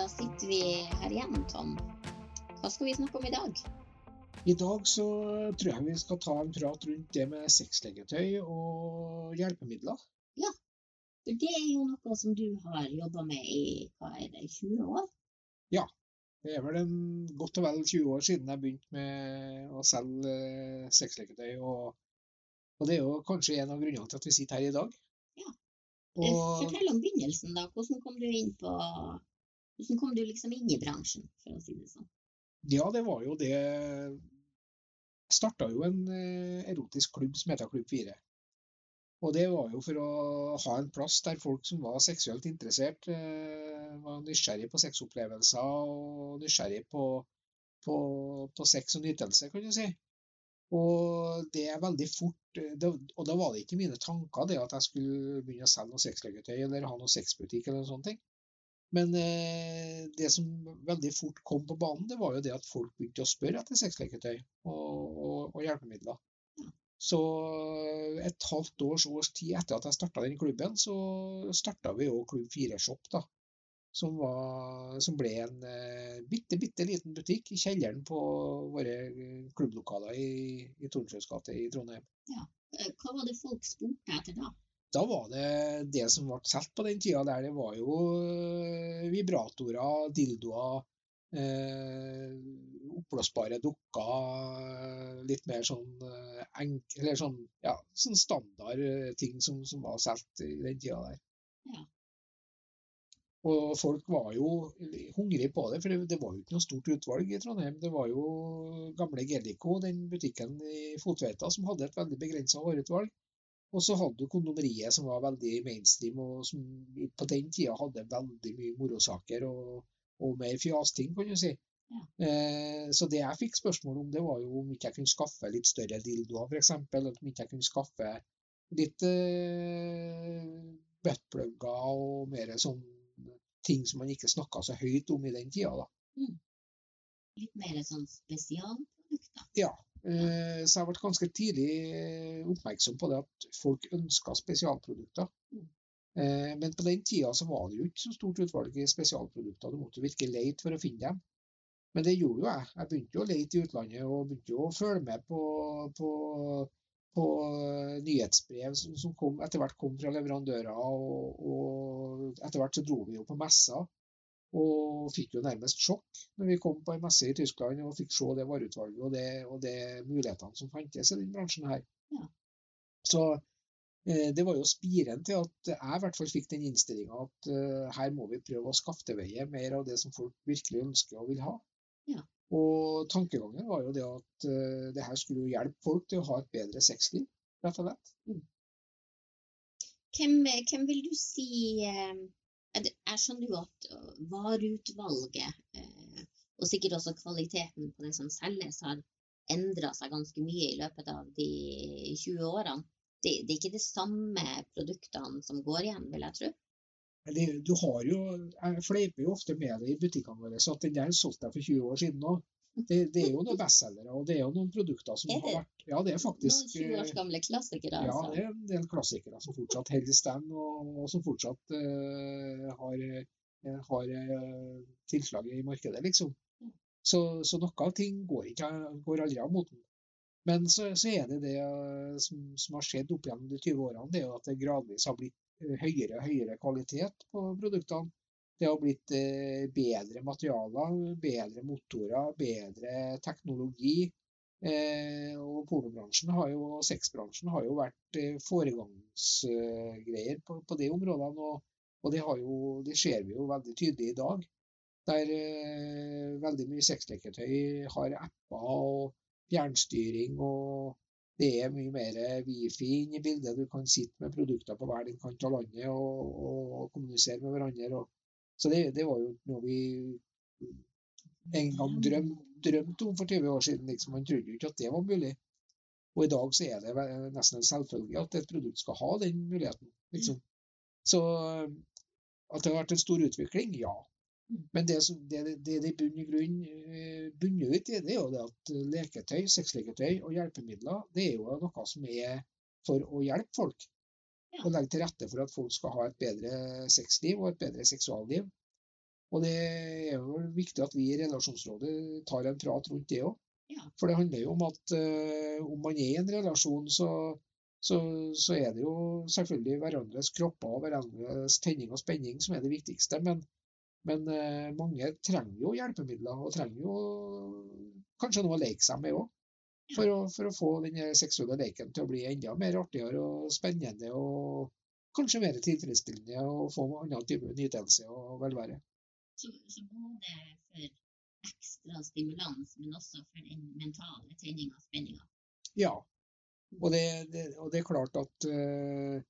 da sitter vi her igjen, Tom. Hva skal vi snakke om i dag? I dag så tror jeg vi skal ta en prat rundt det med sexleketøy og hjelpemidler. Ja, for det er jo noe som du har jobba med i hva er det, 20 år? Ja, det er vel en godt og vel 20 år siden jeg begynte med å selge eh, sexleketøy. Og, og, det er jo kanskje en av grunnene til at vi sitter her i dag. Ja. Og, Fortell om begynnelsen, da. Hvordan kom du inn på Hvordan kom du liksom inn i bransjen, for å si det sånn? Ja, det var jo det Jeg starta jo en eh, erotisk klubb som heter Klubb 4. Og det var jo for å ha en plass der folk som var seksuelt interessert, eh, var nysgjerrig på sexopplevelser og nysgjerrig på, på, på sex og nytelse, kan du si. Og det er veldig fort eh, det, Og da var det ikke mine tanker det at jeg skulle begynne å selge noe sexleketøy eller ha noe sexbutikk eller noen sånne ting. Men eh, det som veldig fort kom på banen, det var jo det at folk begynte å spørre etter sexleketøy og, og, og hjelpemidler. Så et halvt års års tid etter at jeg starta den klubben, så starta vi jo Klubb 4-shop, da. Som, var, som, ble en eh, bitte, bitte liten butikk i kjelleren på våre klubblokaler i, i Tornsjøs gate i Trondheim. Ja. Eh, hva var det folk spurte etter da? Da var det det som ble solgt på den tida der. Det var jo eh, vibratorer, dildoer, eh, oppblåsbare dukker, litt mer sånn eh, enk, eller sånn, ja, sånn standard eh, ting som, som var solgt i den tida der. Ja. Og folk var jo hungrige på det, for det, det, var jo ikke noe stort utvalg i Trondheim. Det var jo gamle Gelico, den butikken i Fotveita, som hadde et veldig begrensa vareutvalg. Og så hadde du kondomeriet, som var veldig mainstream, og som på den tida hadde veldig mye morosaker og, og mer fjasting, kan du si. Ja. Eh, så det jeg fikk spørsmål om, det var jo om ikke jeg kunne skaffe litt større dildoer, f.eks. Eller om ikke jeg kunne skaffe litt eh, buttplugger og mer sånn ting som man ikke snakka så høyt om i den tida. da. Mm. Litt mer sånn spesialprodukter? Ja. Uh, så jeg ble ganske tidlig oppmerksom på det at folk ønska spesialprodukter. Mm. Men på den tida så var det jo ikke så stort utvalg i spesialprodukter. Du måtte virkelig leite for å finne dem. Men det gjorde jo jeg. Jeg begynte jo å lete i utlandet og begynte jo å følge med på, på, på nyhetsbrev som, som kom, etter hvert kom fra leverandører. Og, og, etter hvert så dro vi jo på messer og fikk jo nærmest sjokk når vi kom på en messe i Tyskland og fikk se det vareutvalget og det, og det mulighetene som fantes i den bransjen her. Ja. Så eh, det var jo spiren til at jeg i hvert fall fikk den innstillinga at uh, her må vi prøve å skaffe til veie mer av det som folk virkelig ønsker og vil ha. Ja. Og tankegangen var jo det at uh, det her skulle jo hjelpe folk til å ha et bedre sexliv, rett og slett. Mm. Hvem, hvem, vil du si Jeg skjønner jo at vareutvalget, uh, og sikkert også kvaliteten på det som selges, har endra seg ganske mye i løpet av de 20 årene. Det, det, er ikke de samme produktene som går igjen, vil jeg tro? du har jo, Jeg fleiper jo ofte med det i butikkene våre, så at den der solgte jeg for 20 år siden òg. Det, det, er jo noen bestselgere, og det er jo noen produkter som har vært Ja, det er faktisk Noen 20 års gamle klassikere, altså? Ja, det er en del klassikere som fortsatt holder stand, og, og, som fortsatt uh, har, uh, har uh, tilslag i markedet, liksom. Så, så, noe av ting går, ikke, går aldri av moten. Men så, så, er det det som, som har skjedd opp gjennom de 20 årene, det er jo at det gradvis har blitt høyere og høyere kvalitet på produktene. Det har blitt eh, bedre materialer, bedre motorer, bedre teknologi. Eh, og pornobransjen har jo, og sexbransjen har jo vært eh, foregangsgreier på, på de områdene. Og, og det, jo, det, ser vi jo veldig tydelig i dag. Der veldig mye sexleketøy har apper og fjernstyring og det er mye mer wifi inn i bildet. Du kan sitte med produkter på hver din kant av landet og, og kommunisere med hverandre. Og, så det, det, var jo noe vi en gang drømte drømt om for 20 år siden. Liksom. Man trodde jo ikke at det var mulig. Og i dag så er det nesten en selvfølge at et produkt skal ha den muligheten. Liksom. Så at det har vært en stor utvikling, ja. Men det, som, det, det, det bunn grunn eh, bunner ut i, det er jo det at leketøy, sexleketøy og hjelpemidler det er jo noe som er for å hjelpe folk. Og legge til rette for at folk skal ha et bedre sexliv og et bedre seksualliv. Og det er jo viktig at vi i Relasjonsrådet tar en prat rundt det òg. Ja. For det handler jo om at uh, om man er i en relasjon, så, så, så, er det jo selvfølgelig hverandres kropper og hverandres tenning og spenning som er det viktigste. Men, men uh, mange trenger jo hjelpemidler, og trenger jo kanskje noe å leke seg med òg. For, for, å få den seksuelle leken til å bli enda mer artigere og spennende og kanskje mer tilfredsstillende og få annen type nytelse og velvære. Så, så både for ekstra stimulans, men også for den mentale tenninga og spenninga. Ja, og det, det, og det, er klart at uh,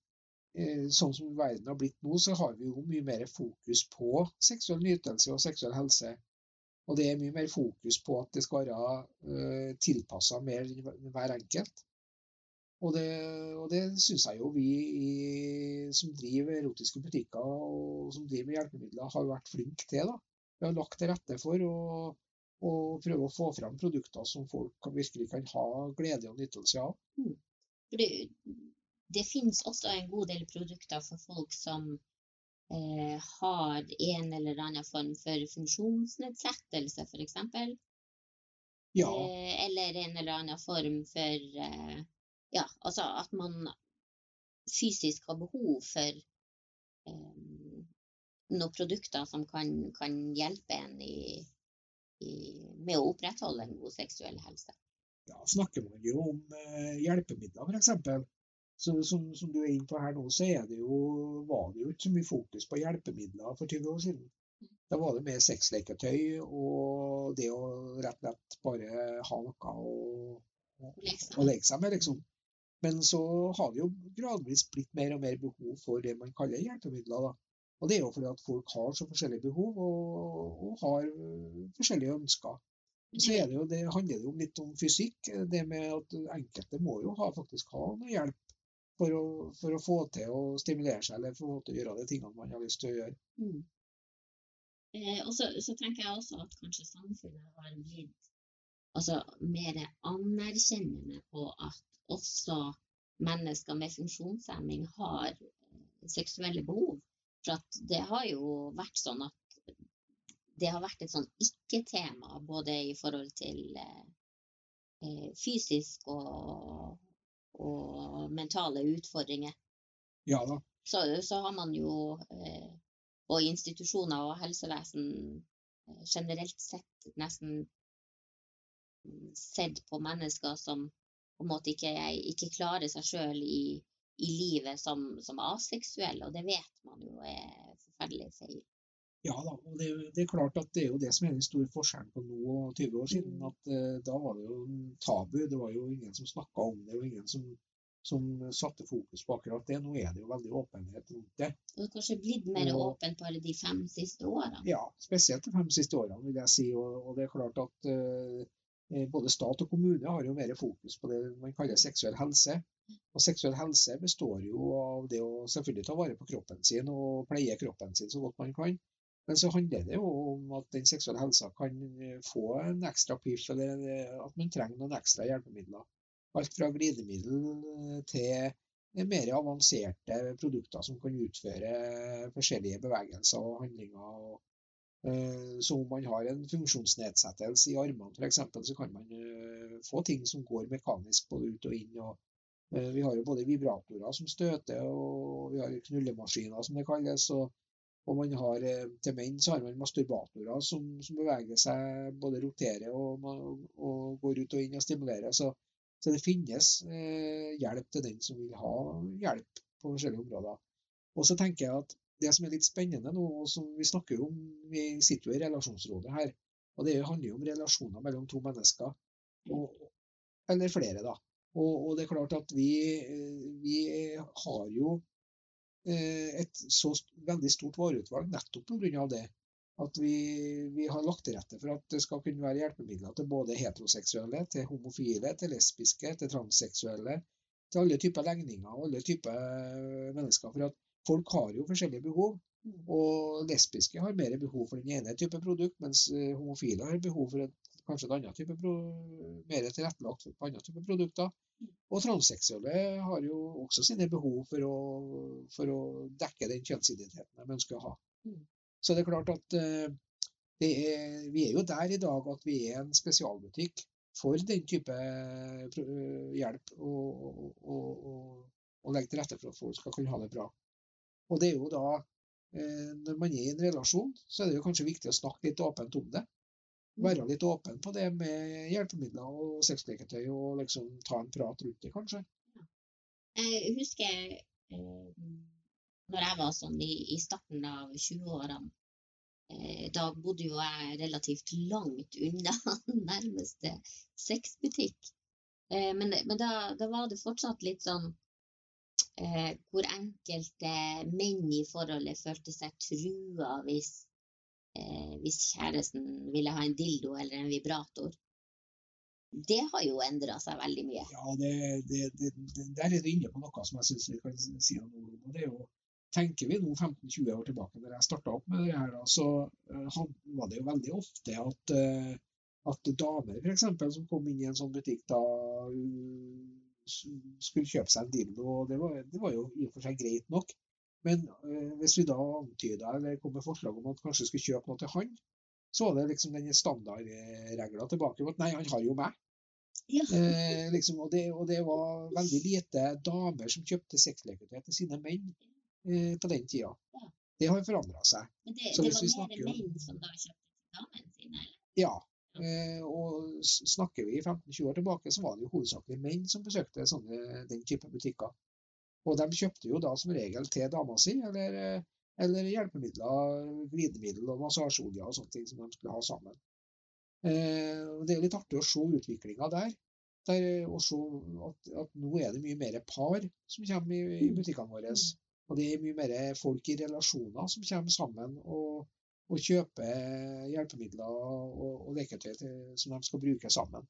sånn som verden har blitt nå, så har vi jo mye mer fokus på seksuell nytelse og seksuell helse. Og det er mye mer fokus på at det skal være uh, tilpassa mer hver enkelt. Og det, og det syns jeg jo vi i, som driver erotiske butikker og som driver med hjelpemidler, har vært flinke til. da. Vi har lagt til rette for å, å prøve å få fram produkter som folk virkelig kan ha glede og nytelse av. Mm. Det, det finnes også en god del produkter for folk som eh, har en eller annen form for funksjonsnedsettelse, f.eks. Ja. Eh, eller en eller annen form for eh, ja, altså at man fysisk har behov for um, noen produkter som kan, kan hjelpe en i, i, med å opprettholde en god seksuell helse. Ja, snakker man jo om eh, hjelpemidler, f.eks. Så, som, som, du er inne på her nå, så det jo, var det jo ikke så mye fokus på hjelpemidler for 20 år siden. Da var det mer sexleketøy og det å rett og slett bare ha noe å, å, leke seg med, liksom. Men så har det jo gradvis blitt mer og mer behov for det man kaller hjelpemidler. Da. Og det er jo fordi at folk har så forskjellige behov og, og har forskjellige ønsker. Så det, jo, det handler det jo litt om fysikk. Det med at enkelte må jo ha, faktisk ha noe hjelp for å, for å, få til å stimulere seg eller få til å gjøre de tingene man har lyst til å gjøre. Mm. Eh, og så, tenker jeg også at kanskje samfunnet har blitt altså, mer anerkjennende på at også mennesker med funksjonshemming har eh, seksuelle behov. For det har jo vært sånn at det har vært et sånn ikke-tema både i forhold til eh, eh, fysisk og, og, mentale utfordringer. Ja da. Så, så har man jo eh, og institusjoner og helsevesen eh, generelt sett nesten sett på mennesker som på en måte ikke, ikke klarer seg sjøl i, i, livet som, som aseksuell, og det vet man jo er forferdelig feil. Ja da, og det, det, er klart at det er jo det som er den store forskjellen på nå og 20 år siden. Mm. at eh, Da var det jo en tabu. Det var jo ingen som snakka om det, og ingen som, som, satte fokus på akkurat det. Nå er det jo veldig åpenhet rundt det. Og det har kanskje blitt mer og, åpent bare de fem siste årene? Ja, spesielt de fem siste årene, vil jeg si. Og, og det er klart at Eh, både stat og kommune har jo mer fokus på det man kaller seksuell helse. Og seksuell helse består jo av det å selvfølgelig ta vare på kroppen sin og pleie kroppen sin så godt man kan. Men så handler det jo om at den seksuelle helsa kan eh, få en ekstra piff, eller eh, at man trenger noen ekstra hjelpemidler. Alt fra glidemiddel til mer avanserte produkter som kan utføre forskjellige bevegelser og handlinger. Eh, så om man har en funksjonsnedsettelse i armene f.eks., så kan man eh, få ting som går mekanisk både ut og inn. Og eh, vi har jo både vibratorer som støter, og vi har knullemaskiner som det kalles. Og, og man har, til menn så har man masturbatorer som, som beveger seg, både roterer og, og, går ut og inn og stimulerer. Så, så det finnes eh, hjelp til den som vil ha hjelp på forskjellige områder. Og så tenker jeg at det som er litt spennende nå, og som vi snakker om Vi sitter jo i relasjonsrådet her. og Det handler jo om relasjoner mellom to mennesker. Og, eller flere, da. Og, og, det er klart at vi, vi har jo eh, et så veldig stort vareutvalg nettopp pga. det. At vi, vi, har lagt til rette for at det skal kunne være hjelpemidler til både heteroseksuelle, til homofile, til lesbiske, til transseksuelle. Til alle typer legninger og alle typer mennesker. For at folk har jo forskjellige behov. Og lesbiske har mer behov for den ene type produkt, mens eh, homofile har behov for et, kanskje en annet type mer tilrettelagt for andre type produkter. Og transseksuelle har jo også sine behov for å, for å dekke den kjønnsidentiteten de ønsker å ha. Så det er klart at eh, det er, vi er jo der i dag at vi er en spesialbutikk for den type hjelp og, og, og, og, legge til rette for at folk skal kunne ha det bra. Og det er jo da, eh, når man er i en relasjon, så er det jo kanskje viktig å snakke litt åpent om det. Være litt åpen på det med hjelpemidler og sexleketøy, og liksom ta en prat rundt det, kanskje. Jeg husker eh, når jeg var sånn i, i starten av 20-årene. Eh, da bodde jo jeg relativt langt unna nærmeste sexbutikk. Eh, men men da, da var det fortsatt litt sånn eh, hvor enkelte menn i forholdet følte seg trua hvis, eh, hvis kjæresten ville ha en dildo eller en vibrator. Det har jo endra seg veldig mye. Ja, det, det, det, det, er du inne på noe som jeg syns vi kan si noe om. det er jo Tenker vi nå 15-20 år tilbake, når jeg starta opp med det her, da, så eh, var det jo veldig ofte at, eh, at damer eksempel, som kom inn i en sånn butikk da skulle kjøpe seg en dildo. og Det var, det var jo i og for seg greit nok. Men eh, hvis vi da antyda eller kom med forslag om at kanskje skulle kjøpe noe til han, så var det liksom den standardregla tilbake om at nei, han har jo meg. Ja. Eh, liksom, og, det, og det var veldig lite damer som kjøpte sexleketøy til sine menn eh, på den tida. Ja. Det har forandra seg. Men det, Så det var vi mer menn som da kjøpte damene sine? eller? Ja. Eh, og snakker vi 15-20 år tilbake, så var det jo hovedsakelig menn som besøkte sånne, den type butikker. Og de kjøpte jo da som regel til dama si, eller, eh, eller hjelpemidler, glidemiddel og massasjeolje og sånne ting som de skulle ha sammen. Eh, det er litt artig å se utviklinga der. der og se at, at nå er det mye mer par som kommer i, i butikkene våre. Og det er mye mer folk i relasjoner som kommer sammen og, og kjøpe hjelpemidler og, og leketøy som de skal bruke sammen.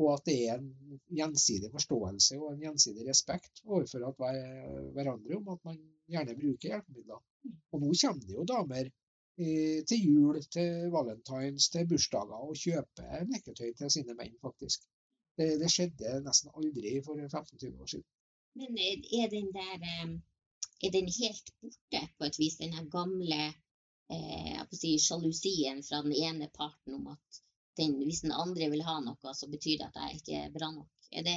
Og at det er en gjensidig forståelse og en gjensidig respekt overfor hver, hverandre om at man gjerne bruker hjelpemidler. Og nå kommer det jo damer eh, til jul, til valentines, til bursdager og kjøper leketøy til sine menn, faktisk. Det, det skjedde nesten aldri for 15-20 år siden. Men er den der eh, Er den helt borte på et vis, den gamle eh, si, sjalusien fra den ene parten om at den, hvis den andre vil ha noe, så betyr det at jeg ikke er bra nok? Er, det,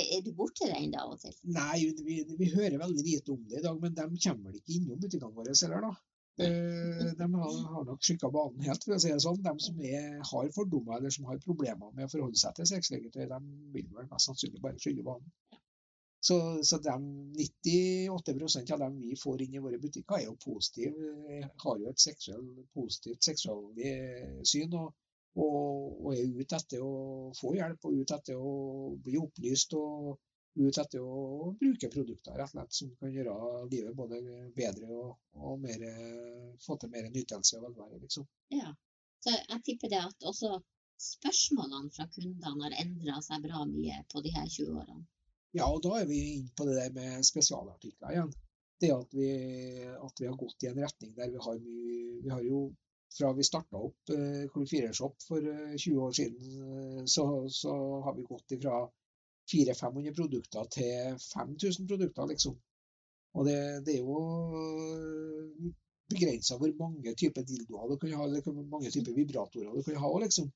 er, du borti det ennå av og til? Nei, vi, vi hører veldig lite om det i dag, men de kommer vel ikke innom butikkene våre heller, da. Eh, De har, har nok skikka banen helt, for å si det sånn. De som er, har fordommer eller som har problemer med å forholde seg til sexleketøy, de vil vel mest sannsynlig bare skylde banen. Så, så de 98% av dem vi får inn i våre butikker, er jo positive, har jo et seksuell, positivt seksuallig syn. og og, og er ute etter å få hjelp og ute etter å bli opplyst og ute etter å bruke produkter rett og slett, som kan gjøre livet både bedre og, og mer, få til mer nytelse og velvære. Liksom. Ja. Så jeg tipper det at også spørsmålene fra kundene har endra seg bra mye på de her 20 årene. Ja, og da er vi inne på det der med spesialartikler igjen. Det at vi, at vi har gått i en retning der vi har mye Vi har jo fra vi starta opp eh, Klubb 4-shop for eh, 20 år siden, eh, så, så har vi gått ifra 400-500 produkter til 5000 produkter, liksom. Og det, det er jo begrensa hvor mange typer dildoer du kan ha, eller hvor mange typer vibratorer du kan ha, liksom.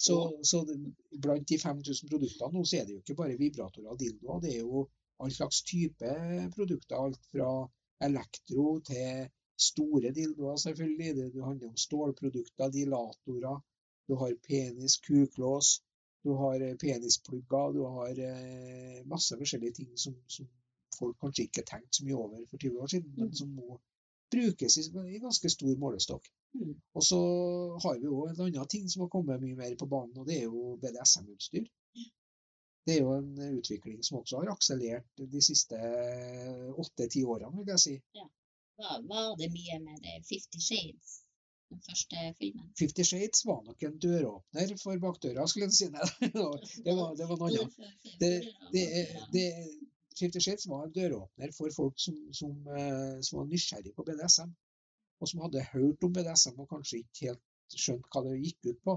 Så, så blant de 5000 produktene nå, så er det jo ikke bare vibratorer og dildoer, det er jo all slags type produkter. Alt fra elektro til store dildoer, selvfølgelig. Det, det handler om stålprodukter, dilatorer. Du har penis, kuklås, du har eh, penisplugger, du har eh, masse forskjellige ting som, som folk kanskje ikke tenkte så mye over for 20 år siden, men som nå brukes i, i ganske stor målestokk. Mm. Og så har vi jo en annen ting som har kommet mye mer på banen, og det er jo BDSM-utstyr. Det er jo en utvikling som også har akselert de siste åtte-ti årene, vil jeg si. Var, var det mye med det Fifty Shades, den første filmen? Fifty Shades var nok en døråpner for bakdøra, skulle jeg si. Det, det var, det var noe annet. Det, det, det, Fifty Shades var en døråpner for folk som, som, eh, som var nysgjerrig på BDSM, og som hadde hørt om BDSM og kanskje ikke helt skjønt hva det gikk ut på.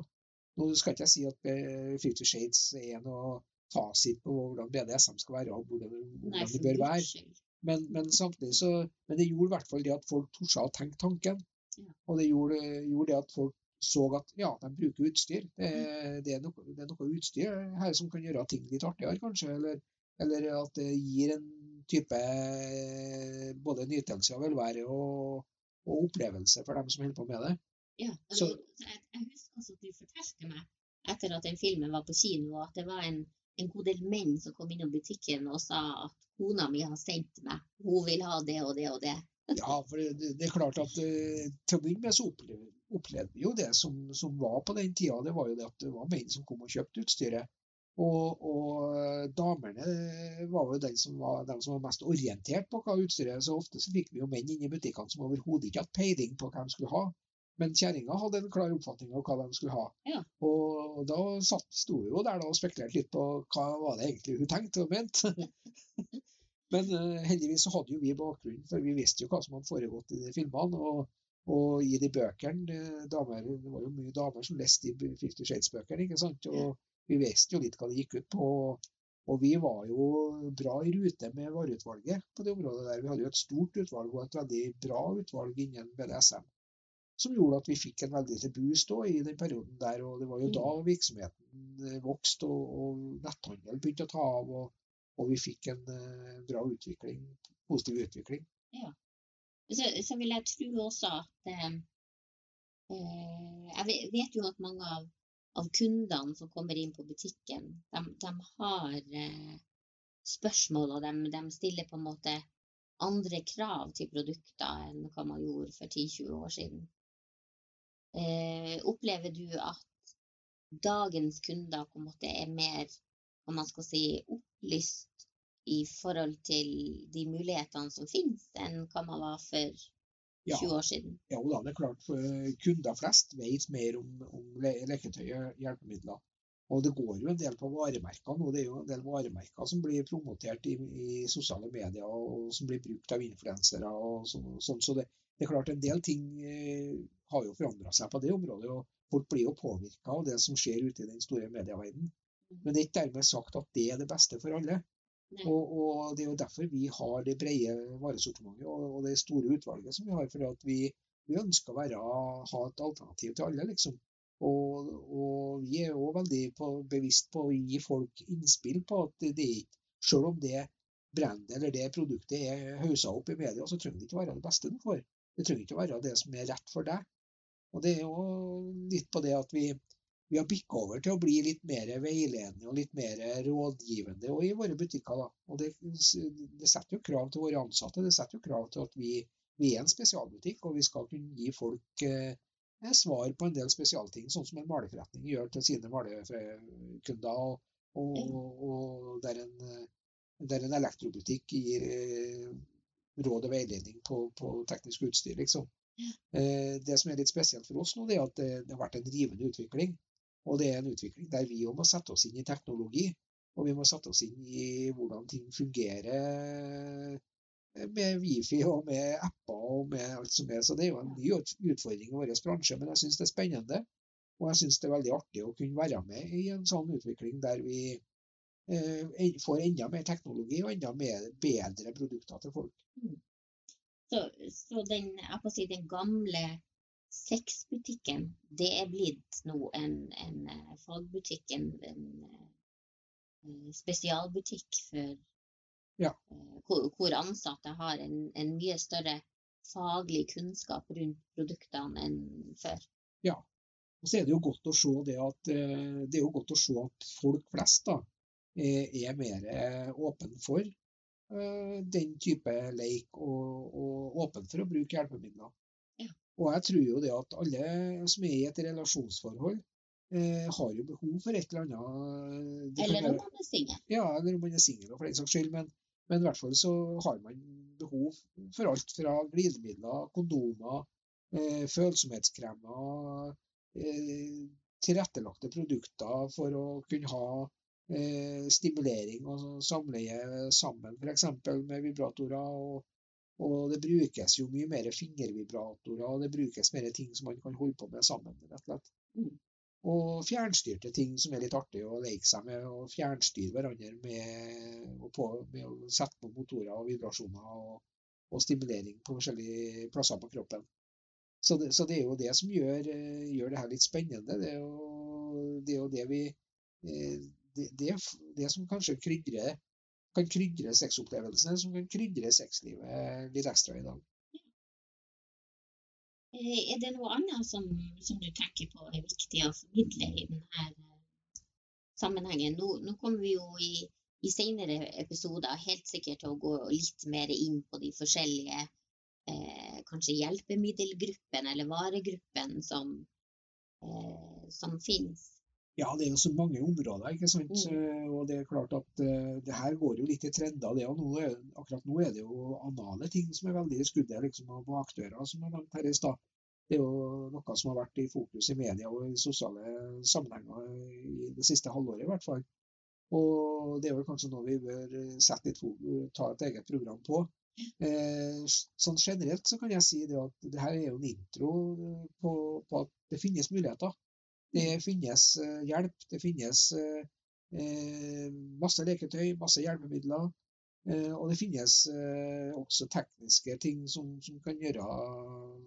Nå skal ikke jeg si at eh, Fifty Shades er noe fasit på hvordan BDSM skal være og hvordan, hvordan det bør være. Men, men samtidig så Men det gjorde i hvert fall det at folk torde å tenke tanken. Ja. Og det gjorde, gjorde det at folk så at ja, de bruker utstyr. Det, det, er noe, det er noe utstyr her som kan gjøre ting litt artigere, kanskje. Eller, eller at det gir en type både nytelse og velvære og, og opplevelse for dem som holder på med det. Ja, altså, Så- jeg, jeg husker også at du fortalte meg etter at den filmen var på kino, at det var en, en god del menn som kom innom butikken og sa at kona mi har sendt meg, hun vil ha det og det og det. Ja, for det, det er klart at eh, til å begynne med så opplevde, opplevde vi jo det som, som var på den tida. Det var jo det at det var menn som kom og kjøpte utstyret. Og, og eh, damene var jo den som var, dem som var mest orientert på hva utstyret er. Så ofte så fikk vi jo menn inn i butikkene som overhodet ikke hadde peiling på hva de skulle ha. Men kjerringa hadde en klar oppfatning av hva de skulle ha. Ja. Og da satt, sto vi jo der og spekulerte litt på hva var det egentlig hun tenkte og mente. Men uh, heldigvis så hadde jo vi bakgrunnen, for vi visste jo hva som hadde foregått i de filmene. Og, og i de bøkene damer, det var jo mye damer som leste i Fifty Shades-bøkene, ikke sant. Og vi visste jo litt hva det gikk ut på. Og vi var jo bra i rute med vareutvalget på det området der. Vi hadde jo et stort utvalg og et veldig bra utvalg innen BDSM. Som gjorde at vi fikk en veldig til boost i den perioden der. Og det var jo da virksomheten eh, vokste og, og netthandel begynte å ta av. Og, og vi fikk en uh, bra utvikling, positiv utvikling. Så, så vil jeg tro også at eh, Jeg vet jo at mange av, av kundene som kommer inn på butikken, de, de har eh, spørsmål, og de, de stiller på en måte andre krav til produkter enn hva man gjorde for 10-20 år siden. Eh, opplever du at dagens kunder på en måte er mer, om man skal si, opplyst i forhold til de mulighetene som finnes, enn hva man var for Ja. 20 år siden? Ja, da det er klart, for kunder flest vet mer om, om leketøy og hjelpemidler. Og det går jo en del på varemerker nå. Det er jo en del varemerker som blir promotert i, i sosiale medier, og som blir brukt av influensere og sånn. Så, Så det, det er klart, en del ting eh, har jo forandra seg på det området. og Folk blir jo påvirka av det som skjer ute i den store medieverdenen. Men det er ikke dermed sagt at det er det beste for alle. Og, og det er jo derfor vi har det brede varesortimentet og, og det store utvalget som vi har. For at vi, vi ønsker å være, ha et alternativ til alle, liksom. Og, og vi er òg veldig på, bevisst på å gi folk innspill på at det ikke Selv om det brandet eller det produktet er haussa opp i media, så trenger det ikke være det beste du får. Det trenger ikke være det som er rett for deg. Og det er jo litt på det at vi, vi har bikka over til å bli litt mer veiledende og litt mer rådgivende og i våre butikker. Da. Og det, det setter jo krav til våre ansatte. Det setter jo krav til at vi, vi er en spesialbutikk, og vi skal kunne gi folk eh, svar på en del spesialting, sånn som en maleforretning gjør til sine malekunder. Og, og, og der, en, der en elektrobutikk gir eh, råd og veiledning på, på teknisk utstyr, liksom. Eh, det som er litt spesielt for oss nå, det er at det, det har vært en rivende utvikling. Og det er en utvikling der vi må sette oss inn i teknologi. Og vi må sette oss inn i hvordan ting fungerer med wifi og med apper og med alt som er. Så det er jo en ny utfordring i vår bransje, men jeg syns det er spennende. Og jeg syns det er veldig artig å kunne være med i en sånn utvikling der vi eh, får enda mer teknologi og enda mer, bedre produkter til folk. Så, så den, si, den gamle sexbutikken, det er blitt nå en, en eh, fagbutikk, en, en eh, spesialbutikk for Ja. eh, hvor, hvor ansatte har en, en mye større faglig kunnskap rundt produktene enn før. Ja. Og så er det jo godt å se det at det er jo godt å se at folk flest da, er, er mer åpne åpen for den type leik og, og åpen for å bruke hjelpemidler. Og jeg tror jo det at alle som er i et relasjonsforhold, eh, har jo behov for et eller annet det Eller om man er singel. ja, eller om man er singel for den saks skyld. Men, men i hvert fall så har man behov for alt fra glidemidler, kondomer, eh, følsomhetskremer, eh, tilrettelagte produkter for å kunne ha eh, stimulering og samleie sammen, f.eks. med vibratorer. Og, og det brukes jo mye mer fingervibratorer, og det brukes mer ting som man kan holde på med sammen. rett og slett. Mm. Og fjernstyrte ting som er litt artig å leke seg med, og fjernstyre hverandre med, på, med å sette på motorer og vibrasjoner og, og stimulering på forskjellige plasser på kroppen. Så det, så det, er jo det som gjør, eh, gjør det her litt spennende. Det er jo det, er jo det vi eh, det, det, det som kanskje krydrer, kan krydre sexopplevelsene, som kan krydre sexlivet litt ekstra i dag. Eh, er det noe annet som, som, du tenker på er viktig å formidle i denne sammenhengen? Nå, nå kommer vi jo i, i senere episoder helt sikkert til å gå litt mer inn på de forskjellige eh, kanskje hjelpemiddelgruppene eller varegruppene som, eh, som finnes. Ja, det er jo så mange områder, ikke sant. Mm. Eh, og det er klart at uh, det her går jo litt i trender. det, og nå er, Akkurat nå er det jo anale ting som er veldig i skuddet, liksom, og bakdører, som jeg nevnte her i stad. Det er jo noe som har vært i fokus i media og i sosiale sammenhenger i det siste halvåret i hvert fall. Og det er vel kanskje noe vi bør sette litt fokus, ta et eget program på. Eh, sånn generelt så kan jeg si det at det her er jo en intro på, på at det finnes muligheter. Det finnes eh, hjelp, det finnes eh, masse leketøy, masse hjelpemidler. Og det finnes også tekniske ting som, som kan gjøre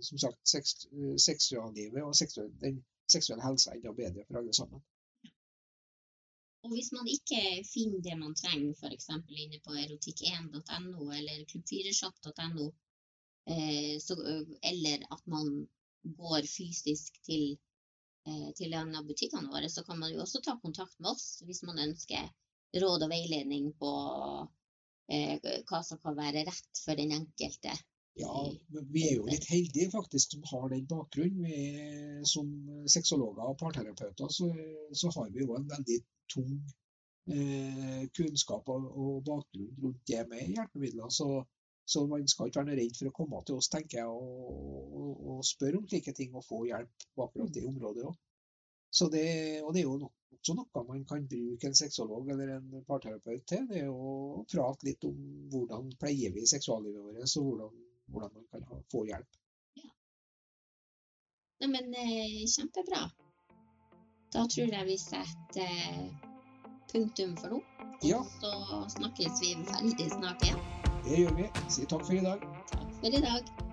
som sagt, seksuallivet og seksuell, den seksuelle helsa enda bedre for alle sammen. Og hvis man ikke finner det man trenger, f.eks. inne på erotikk1.no eller klubb4shop.no, eh, eller at man går fysisk til, eh, til en av butikkene våre, så kan man jo også ta kontakt med oss hvis man ønsker råd og veiledning på eh, hva som kan være rett for den enkelte. Ja, vi er jo litt heldige faktisk som har den bakgrunnen. Vi, som sexologer og parterapeuter så, så har vi jo en veldig tung eh, kunnskap og, og, bakgrunn rundt det med hjelpemidler. Så, så, man skal ikke være redd for å komme til oss tenker jeg, og, og, og spørre om slike ting og få hjelp på akkurat det området òg. Det, og det er jo også noe man kan bruke en sexolog eller en parterapeut til. Det er å prate litt om hvordan pleier vi seksuallivet vårt, og hvordan, hvordan man kan ha, få hjelp. Ja. Neimen, eh, kjempebra. Da tror jeg vi setter eh, punktum for nå. Ja. Så snakkes vi veldig snart igjen. Det gjør vi. Si takk for i dag. Takk for i dag.